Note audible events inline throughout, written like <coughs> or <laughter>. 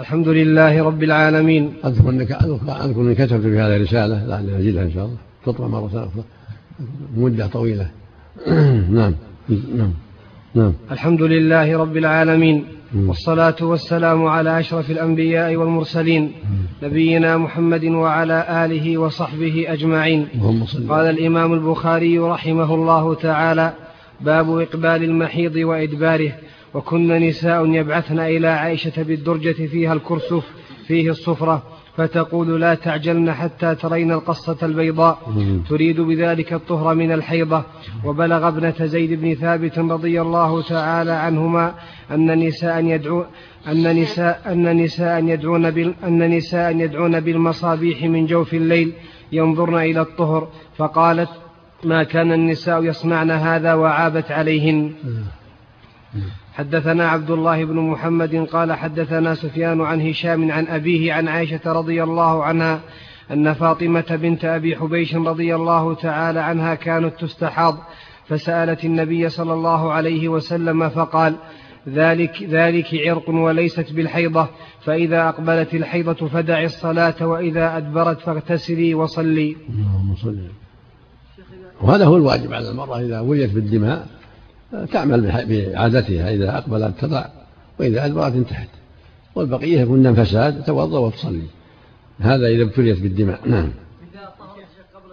الحمد لله رب العالمين. أذكر أنك أذكر أني كتبت في هذه رسالة لعلي أزيدها إن شاء الله. تطبع مرة أخرى. مدة طويلة. <clears throat> نعم. نعم. نعم. الحمد لله رب العالمين. والصلاة والسلام على أشرف الأنبياء والمرسلين نبينا محمد وعلى آله وصحبه أجمعين. قال الإمام البخاري رحمه الله تعالى باب إقبال المحيض وإدباره. وكن نساء يبعثن إلى عائشة بالدرجة فيها الكرسف فيه الصفرة فتقول لا تعجلن حتى ترين القصة البيضاء. تريد بذلك الطهر من الحيضة. وبلغ ابنة زيد بن ثابت رضي الله تعالى عنهما أن نساء يدعو أن نساء أن نساء يدعون بال أن نساء يدعون بالمصابيح من جوف الليل ينظرن إلى الطهر. فقالت ما كان النساء يصنعن هذا وعابت عليهن. حدثنا عبد الله بن محمد قال حدثنا سفيان عن هشام عن أبيه عن عائشة رضي الله عنها أن فاطمة بنت أبي حبيش رضي الله تعالى عنها كانت تستحاض فسألت النبي صلى الله عليه وسلم فقال ذلك ذلك عرق وليست بالحيضة فإذا أقبلت الحيضة فدعي الصلاة وإذا أدبرت فاغتسلي وصلي. وهذا هو الواجب على المرأة إذا وليت بالدماء تعمل بعادتها. إذا أقبلت تضع وإذا أدبرت انتهت. والبقية يكون فساد توضأ وتصلي. هذا إذا ابتليت بالدماء. نعم. إذا طهر قبل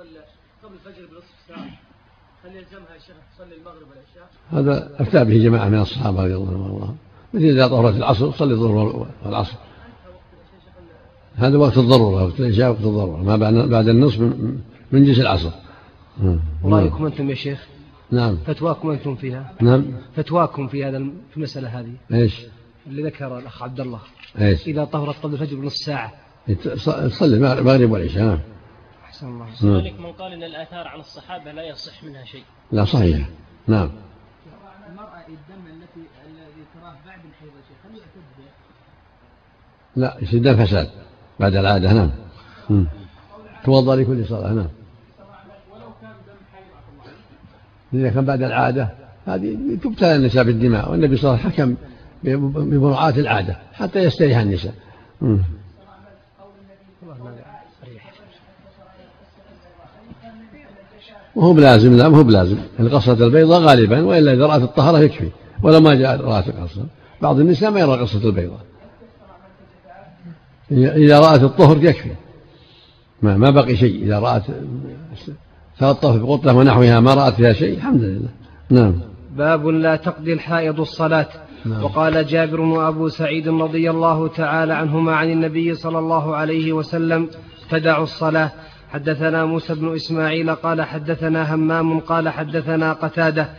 قبل الفجر بنصف ساعة هل يلزمها الشيخ تصلي المغرب والعشاء؟ هذا أفتى به جماعة من الصحابة رضي الله عنهم. مثل إذا طهرت العصر صلي الظهر والعصر. هذا وقت الضرورة. وقت العشاء وقت الضرورة. ما بعد النصف من جنس العصر. ورأيكم أنتم يا شيخ؟ نعم. فتواكم أنتم فيها؟ نعم. فتواكم في هذا في المسألة هذه؟ إيش؟ اللي ذكر الأخ عبد الله. إيش؟ إذا طهرت قبل الفجر بنص ساعة. تصلي المغرب والعشاء. نعم أحسن الله. سؤالك من قال أن الآثار عن الصحابة لا يصح منها شيء. لا صحيح. نعم. المرأة الدم التي الذي تراه بعد الحيض شيخ هل يعتد لا يصير دم فساد. بعد العادة نعم. توضأ لكل صلاة نعم. إذا كان بعد العادة هذه تبتلى النساء بالدماء والنبي صلى الله عليه وسلم حكم بمراعاة العادة حتى يستريح النساء. وهو بلازم لا هو بلازم. القصة البيضاء غالبا وإلا إذا رأت الطهرة يكفي ولا ما جاء رأت القصة بعض النساء ما يرى قصة البيضاء إذا رأت الطهر يكفي. ما, ما بقي شيء. إذا رأت تلطف بقطة ونحوها ما رأت فيها شيء الحمد لله. نعم. باب لا تقضي الحائض الصلاة. نعم. وقال جابر وأبو سعيد رضي الله تعالى عنهما عن النبي صلى الله عليه وسلم تدع الصلاة. حدثنا موسى بن إسماعيل قال حدثنا همام قال حدثنا قتادة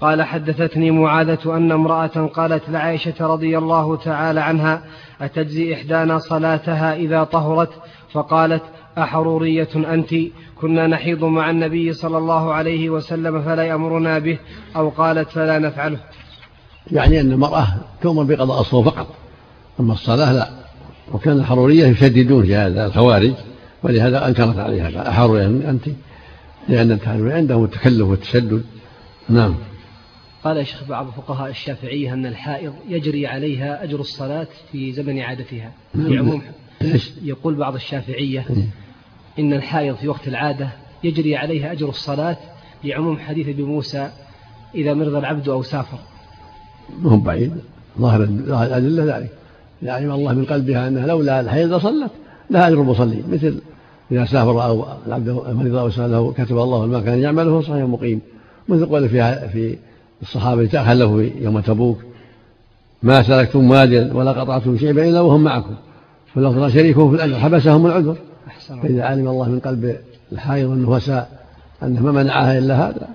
قال حدثتني معاذة أن امرأة قالت لعائشة رضي الله تعالى عنها أتجزي إحدانا صلاتها إذا طهرت؟ فقالت أحرورية أنت. كنا نحيض مع النبي صلى الله عليه وسلم فلا يأمرنا به أو قالت فلا نفعله. يعني أن المرأة تؤمر بقضاء الصوم فقط أما الصلاة لا. وكان الحرورية يشددون في هذا الخوارج ولهذا أنكرت عليها أحرورية أنت لأن الحرورية عندهم التكلف والتشدد نعم. قال يا شيخ بعض فقهاء الشافعية أن الحائض يجري عليها أجر الصلاة في زمن عادتها في نعم. عموم يقول بعض الشافعية إن الحائض في وقت العادة يجري عليها أجر الصلاة لعموم حديث ابن موسى إذا مرض العبد أو سافر. ما هو بعيد. ظاهر الأدلة ذلك. يعلم الله من قلبها أنها لولا الحيض لصلت لها أجر المصلين. مثل إذا سافر أو العبد مرض أو سأله كتب الله ما كان يعمله صحيح مقيم. مثل قول في في الصحابة تخلفوا يوم تبوك ما سلكتم واديا ولا قطعتم شيئا إلا وهم معكم. فلو شريكهم في الأجر حبسهم العذر. فإذا علم الله من قلب الحائض النفساء أنه ما منعها إلا هذا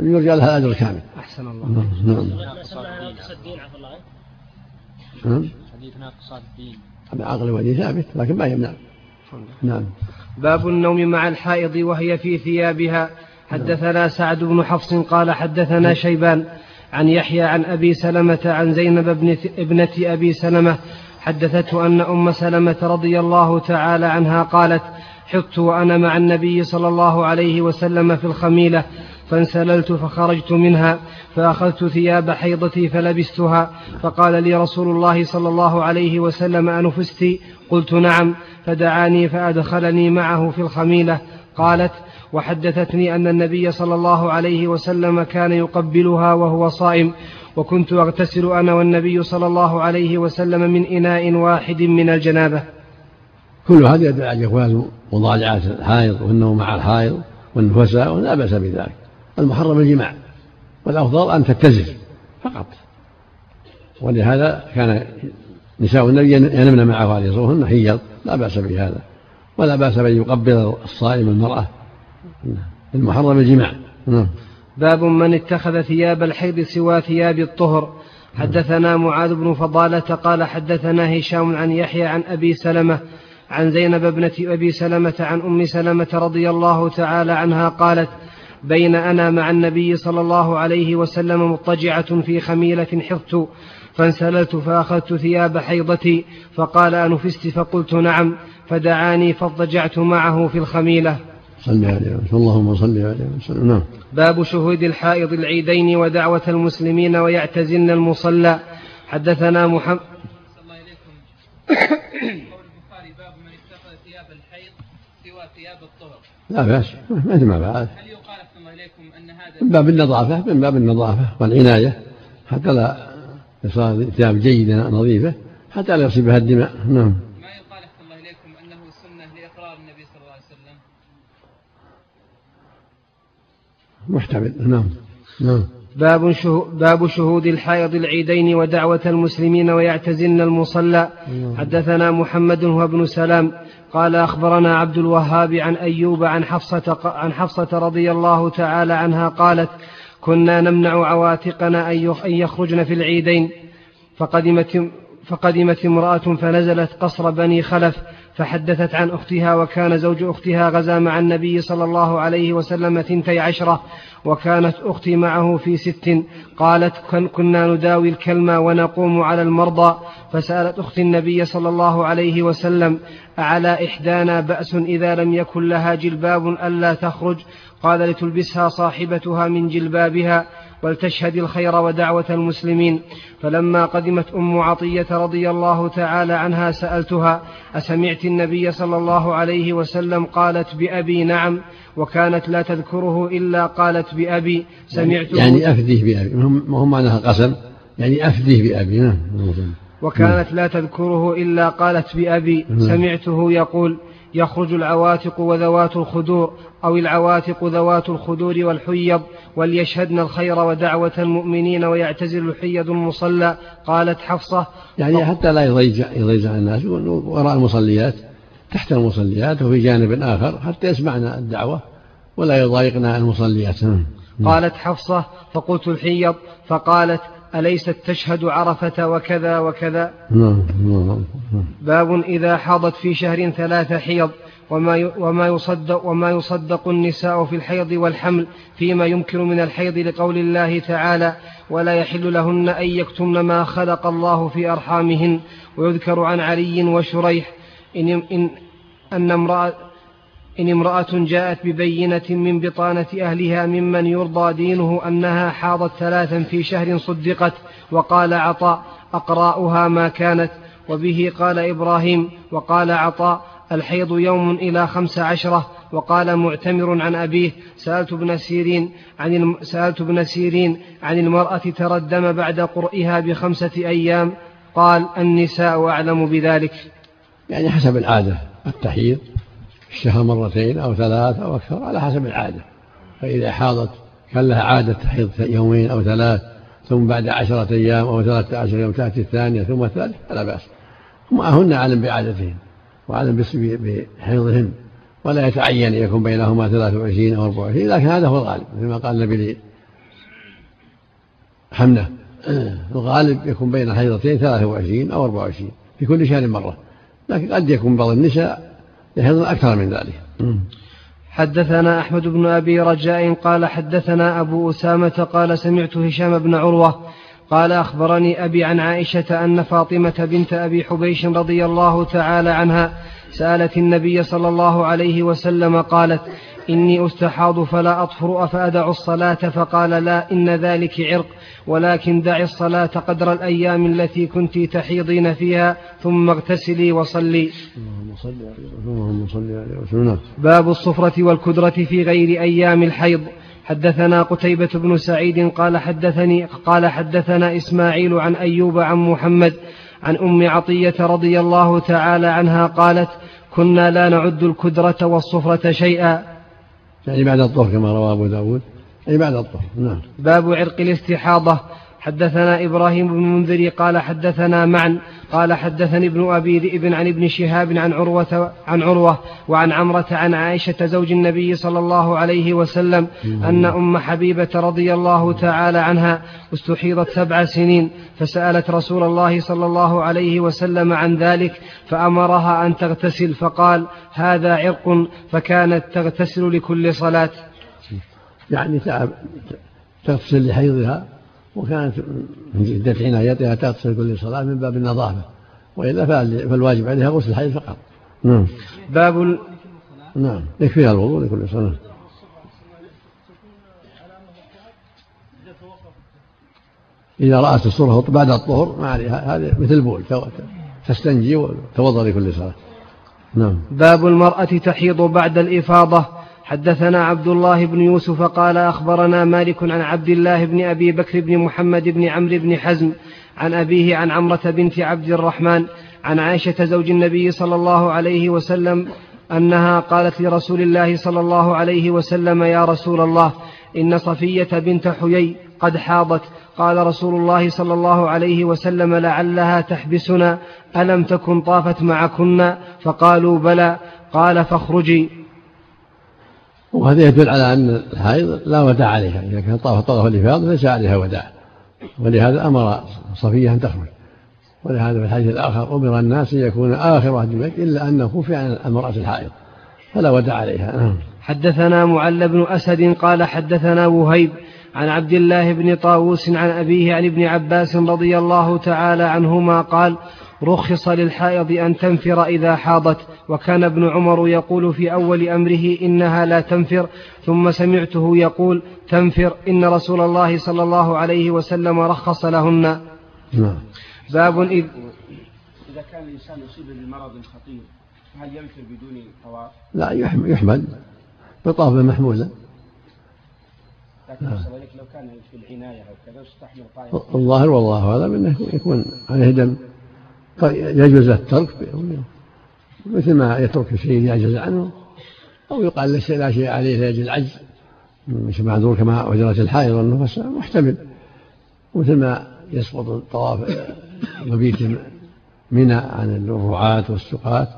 يرجى لها الأجر كامل أحسن الله. نعم نعم. نعم. حديث ناقص الدين عقل ودين ثابت لكن ما يمنع. نعم. باب النوم مع الحائض وهي في ثيابها. حدثنا سعد بن حفص قال حدثنا شيبان عن يحيى عن أبي سلمة عن زينب ابنة أبي سلمة حدثته أن أم سلمة رضي الله تعالى عنها قالت حطت وأنا مع النبي صلى الله عليه وسلم في الخميلة فانسللت فخرجت منها فأخذت ثياب حيضتي فلبستها فقال لي رسول الله صلى الله عليه وسلم أنفست قلت نعم. فدعاني فأدخلني معه في الخميلة قالت وحدثتني أن النبي صلى الله عليه وسلم كان يقبلها وهو صائم وكنت أغتسل أنا والنبي صلى الله عليه وسلم من إناء واحد من الجنابة. كل هذا يدل على جواز مضاجعة الحائض والنوم مع الحائض والنفساء ولا بأس بذلك. المحرم الجماع والأفضل أن تتزل فقط. ولهذا كان نساء النبي ينمن معه عليه الصلاة والسلام لا بأس بهذا. ولا بأس بأن يقبل الصائم المرأة المحرم الجماع. نعم. باب من اتخذ ثياب الحيض سوى ثياب الطهر. حدثنا معاذ بن فضالة قال حدثنا هشام عن يحيى عن أبي سلمة عن زينب ابنة أبي سلمة عن أم سلمة رضي الله تعالى عنها قالت بين أنا مع النبي صلى الله عليه وسلم مضطجعة في خميلة حفت فانسللت فأخذت ثياب حيضتي فقال أنفست؟ فقلت نعم. فدعاني فاضطجعت معه في الخميلة. صل عليه اللهم صل عليه وسلم. نعم. باب شهود الحائض العيدين ودعوة المسلمين ويعتزلن المصلى. حدثنا محمد الله إليكم قول البخاري باب من اتخذ ثياب الحيض سوى ثياب الطهر لا بأس. مثل ما فعل هل يقال إليكم أن هذا من باب النظافة من باب النظافة والعناية. حتى لا يصير ثياب جيدة نظيفة حتى لا يصيبها الدماء. نعم. محتمل. نعم. نعم. باب باب شهود الحائض العيدين ودعوة المسلمين ويعتزلن المصلى. نعم. حدثنا محمد هو ابن سلام. قال أخبرنا عبد الوهاب عن أيوب عن حفصة, عن حفصة رضي الله تعالى عنها قالت كنا نمنع عواتقنا أن يخرجن في العيدين. فقدمت, فقدمت امرأة فنزلت قصر بني خلف فحدثت عن أختها وكان زوج أختها غزا مع النبي صلى الله عليه وسلم ثنتي عشرة وكانت أختي معه في ست قالت كنا نداوي الكلمة ونقوم على المرضى فسألت أختي النبي صلى الله عليه وسلم أعلى إحدانا بأس إذا لم يكن لها جلباب ألا تخرج؟ قال لتلبسها صاحبتها من جلبابها ولتشهد الخير ودعوة المسلمين. فلما قدمت أم عطية رضي الله تعالى عنها سألتها أسمعت النبي صلى الله عليه وسلم قالت بأبي نعم وكانت لا تذكره إلا قالت بأبي. سمعته يعني أفديه بأبي. ما هو معناها قسم؟ يعني أفديه بأبي. نعم. وكانت لا تذكره إلا قالت بأبي. نعم. سمعته يقول يخرج العواتق وذوات الخدور أو العواتق ذوات الخدور والحيض وليشهدن الخير ودعوة المؤمنين ويعتزل الحيض المصلى قالت حفصة يعني حتى لا يضيج يضيج الناس وراء المصليات تحت المصليات وفي جانب آخر حتى يسمعن الدعوة ولا يضايقن المصليات. قالت حفصة فقلت الحيض فقالت أليست تشهد عرفة وكذا وكذا؟ نعم، نعم، باب إذا حاضت في شهر ثلاث حيض وما وما يصدق وما يصدق النساء في الحيض والحمل فيما يمكن من الحيض لقول الله تعالى ولا يحل لهن أن يكتمن ما خلق الله في أرحامهن ويذكر عن علي وشريح إن, إن أن امرأة إن امرأة جاءت ببينة من بطانة أهلها ممن يرضى دينه أنها حاضت ثلاثا في شهر صدقت وقال عطاء أقراؤها ما كانت وبه قال إبراهيم وقال عطاء الحيض يوم إلى خمس عشرة وقال معتمر عن أبيه سألت ابن سيرين عن. سألت ابن سيرين عن المرأة ترى الدم بعد قرئها بخمسة أيام قال النساء أعلم بذلك يعني حسب العادة التحيض الشهر مرتين أو ثلاث أو أكثر على حسب العادة. فإذا حاضت كان لها عادة تحيض يومين أو ثلاث ثم بعد عشرة أيام أو ثلاثة عشر يوم تأتي الثانية ثم الثالثة فلا بأس. هن أعلم بعادتهن وأعلم بحيضهن ولا يتعين أن يكون بينهما 23 أو 24 لكن هذا هو الغالب مثل ما قال النبي حمنة. <clears throat> الغالب يكون بين الحيضتين 23 أو 24 في كل شهر مرة لكن قد يكون بعض النساء يحيضن أكثر من ذلك. حدثنا أحمد بن أبي رجاء قال حدثنا أبو أسامة قال سمعت هشام بن عروة قال أخبرني أبي عن عائشة أن فاطمة بنت أبي حبيش رضي الله تعالى عنها سألت النبي صلى الله عليه وسلم قالت إني أستحاض فلا أطهر أفأدع الصلاة فقال لا إن ذلك عرق ولكن دع الصلاة قدر الأيام التي كنت تحيضين فيها ثم اغتسلي وصلي. اللهم صل عليه وسلم باب الصفرة والكدرة في غير أيام الحيض. حدثنا قتيبة بن سعيد قال حدثني قال حدثنا إسماعيل عن أيوب عن محمد عن أم عطية رضي الله تعالى عنها قالت كنا لا نعد الكدرة والصفرة شيئا. يعني بعد الظهر كما روى أبو داود. أي بعد الظهر نعم. باب عرق الاستحاضة. حدثنا إبراهيم بن منذر قال حدثنا معا قال حدثني ابن أبي ذئب عن ابن شهاب عن عروة, عن عروة وعن عمرة عن عائشة زوج النبي صلى الله عليه وسلم أن أم حبيبة رضي الله تعالى عنها استحيضت سبع سنين فسألت رسول الله صلى الله عليه وسلم عن ذلك فأمرها أن تغتسل فقال هذا عرق فكانت تغتسل لكل صلاة. يعني تغتسل لحيضها وكانت من جدة عنايتها تغتسل كل صلاة من باب النظافة وإلا فالواجب عليها غسل الحيض فقط. نعم. باب ال... نعم. يكفيها الوضوء لكل صلاة. إذا رأت الصورة بعد الطهر ما عليها هذه مثل بول تستنجي وتوضأ لكل صلاة. نعم. باب المرأة تحيض بعد الإفاضة. حدثنا عبد الله بن يوسف قال أخبرنا مالك عن عبد الله بن أبي بكر بن محمد بن عمرو بن حزم عن أبيه عن عمرة بنت عبد الرحمن عن عائشة زوج النبي صلى الله عليه وسلم أنها قالت لرسول الله صلى الله عليه وسلم يا رسول الله إن صفية بنت حيي قد حاضت. قال رسول الله صلى الله عليه وسلم لعلها تحبسنا ألم تكن طافت معكن؟ فقالوا بلى. قال فاخرجي. وهذا يدل على أن الحائض لا وداع عليها إذا كان طاف طواف الإفاضة ليس عليها وداع. ولهذا أمر صفية أن تخرج. ولهذا في الحديث الآخر أمر الناس أن يكون آخر أهل البيت إلا أنه خفي عن المرأة الحائض. فلا وداع عليها. نعم. حدثنا معل بن أسد قال حدثنا وهيب عن عبد الله بن طاووس عن أبيه عن ابن عباس رضي الله تعالى عنهما قال رخص للحائض أن تنفر إذا حاضت. وكان ابن عمر يقول في أول أمره إنها لا تنفر ثم سمعته يقول تنفر إن رسول الله صلى الله عليه وسلم رخص لهن. نعم. باب إذ إذا كان الإنسان يصيب بمرض خطير هل ينفر بدون طواف؟ لا يحمل. بطاف محمولا لكن نعم. لو كان في العناية أو كذا يستحمل طائفة. الظاهر والله أعلم أنه يكون عليه دم. يجوز الترك مثل ما يترك الشيء يعجز عنه أو يقال لا شيء عليه لأجل العجز. مش معذور كما وجرت الحائض والنفس محتمل. مثل ما يسقط الطواف مبيت منى عن الرعاة والسقاة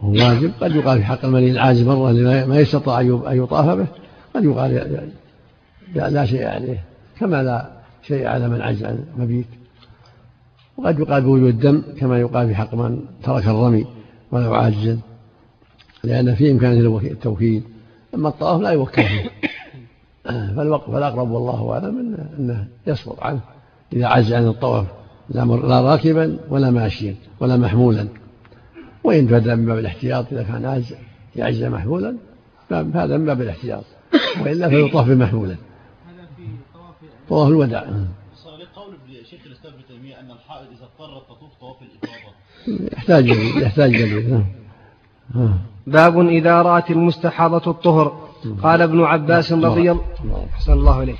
وهو واجب. قد يقال في حق المني العاجز مرة ما يستطاع أن يطاف به قد يقال لا شيء عليه. كما لا شيء على من عجز عن مبيت وقد يقال بوجود الدم كما يقال في حق من ترك الرمي ولو عاجزا لأن في إمكانه التوكيد أما الطواف لا يوكل فيه. <coughs> فالوقف فالأقرب والله أعلم أنه يسقط عنه. إذا عجز عن الطواف لا راكبا ولا ماشيا ولا محمولا. وإن فدى من باب الاحتياط إذا كان عاجز يعجز محمولا هذا من باب الاحتياط. وإلا فيطاف بمحمولا. طواف الوداع. شيخ الإسلام ابن تيمية أن الحائض إذا اضطرت تطوف طواف الإفاضة. يحتاج يحتاج دليل باب إذا رأت المستحاضة الطهر. قال ابن عباس رضي الله أحسن الله إليك.